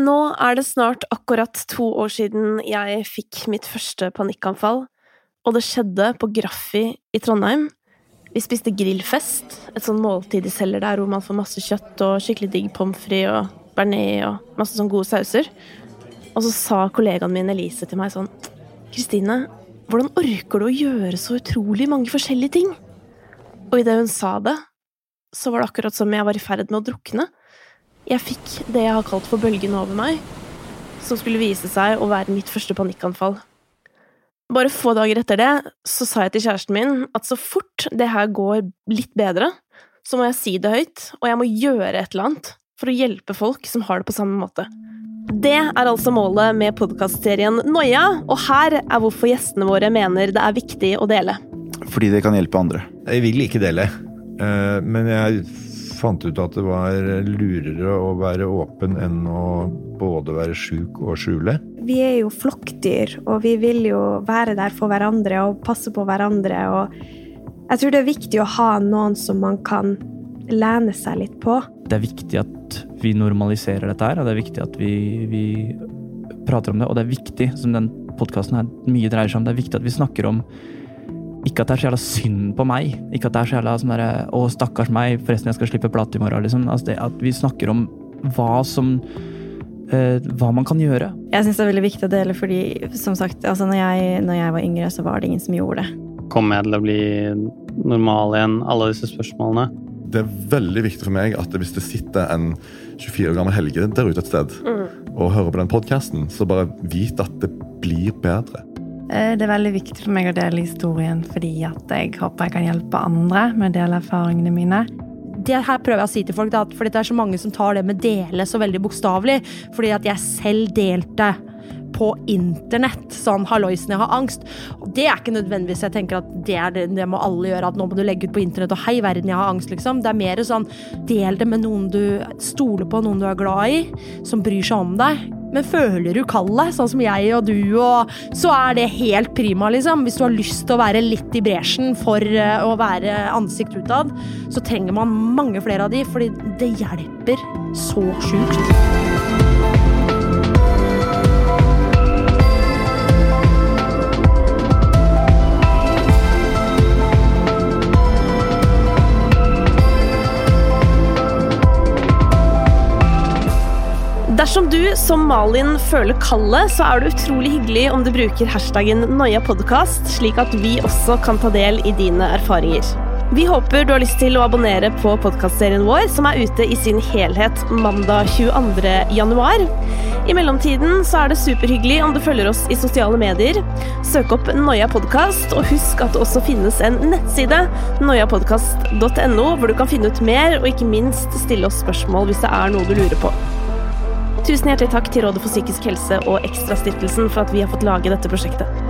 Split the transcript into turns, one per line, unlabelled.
Nå er det snart akkurat to år siden jeg fikk mitt første panikkanfall, og det skjedde på Graffi i Trondheim. Vi spiste grillfest, et sånn måltid de selger der hvor man får masse kjøtt og skikkelig digg pommes frites og bearnés og masse sånn gode sauser. Og så sa kollegaen min Elise til meg sånn Kristine, hvordan orker du å gjøre så utrolig mange forskjellige ting? Og idet hun sa det, så var det akkurat som jeg var i ferd med å drukne. Jeg fikk det jeg har kalt for bølgen over meg, som skulle vise seg å være mitt første panikkanfall. Bare få dager etter det så sa jeg til kjæresten min at så fort det her går litt bedre, så må jeg si det høyt, og jeg må gjøre et eller annet for å hjelpe folk som har det på samme måte. Det er altså målet med podkastserien Noia, og her er hvorfor gjestene våre mener det er viktig å dele.
Fordi det kan hjelpe andre.
Jeg vil ikke dele, eh, men jeg fant ut at det var lurere å være åpen enn å både være sjuk og skjule.
Vi er jo flokkdyr, og vi vil jo være der for hverandre og passe på hverandre. Og jeg tror det er viktig å ha noen som man kan lene seg litt på.
Det er viktig at vi normaliserer dette her, og det er viktig at vi, vi prater om det. Og det er viktig, som den podkasten her mye dreier seg om, det er viktig at vi snakker om ikke at det er så jævla synd på meg. Ikke at det er så jævla sånn derre Å, stakkars meg, forresten, jeg skal slippe plate i morgen, liksom. Altså det, at vi snakker om hva som eh, Hva man kan gjøre.
Jeg syns det er veldig viktig å dele, fordi som sagt, altså når jeg, når jeg var yngre, så var det ingen som gjorde det.
Kommer jeg til å bli normal igjen? Alle disse spørsmålene.
Det er veldig viktig for meg at hvis det sitter en 24 år gammel Helge der ute et sted og hører på den podkasten, så bare vit at det blir bedre.
Eh, Det er veldig viktig for meg å dele historien fordi jeg håper jeg kan hjelpe andre med å dele erfaringene mine.
det her prøver jeg å si til folk, at det er så mange som tar det med dele så veldig bokstavelig. Fordi at jeg selv delte på internett sånn 'halloisen, jeg har angst'. Og det er ikke nødvendigvis jeg tenker at det, er det, det må alle gjøre, at nå må du legge ut på internett og 'hei, verden, jeg har angst', liksom. Det er mer sånn del det med noen du stoler på, noen du er glad i, som bryr seg om deg. Men føler du kallet, sånn som jeg og du, og så er det helt prima, liksom. Hvis du har lyst til å være litt i bresjen for eh, å være ansikt utad, så trenger man mange flere av de, fordi det hjelper så sjukt.
Dersom du, som Malin, føler kallet, så er det utrolig hyggelig om du bruker hashtaggen noiapodkast, slik at vi også kan ta del i dine erfaringer. Vi håper du har lyst til å abonnere på podkastserien vår, som er ute i sin helhet mandag 22. januar. I mellomtiden så er det superhyggelig om du følger oss i sosiale medier. Søk opp Noia Podcast, og husk at det også finnes en nettside, noiapodkast.no, hvor du kan finne ut mer, og ikke minst stille oss spørsmål hvis det er noe du lurer på. Tusen hjertelig takk til Rådet for psykisk helse og Ekstrastiftelsen for at vi har fått lage dette prosjektet.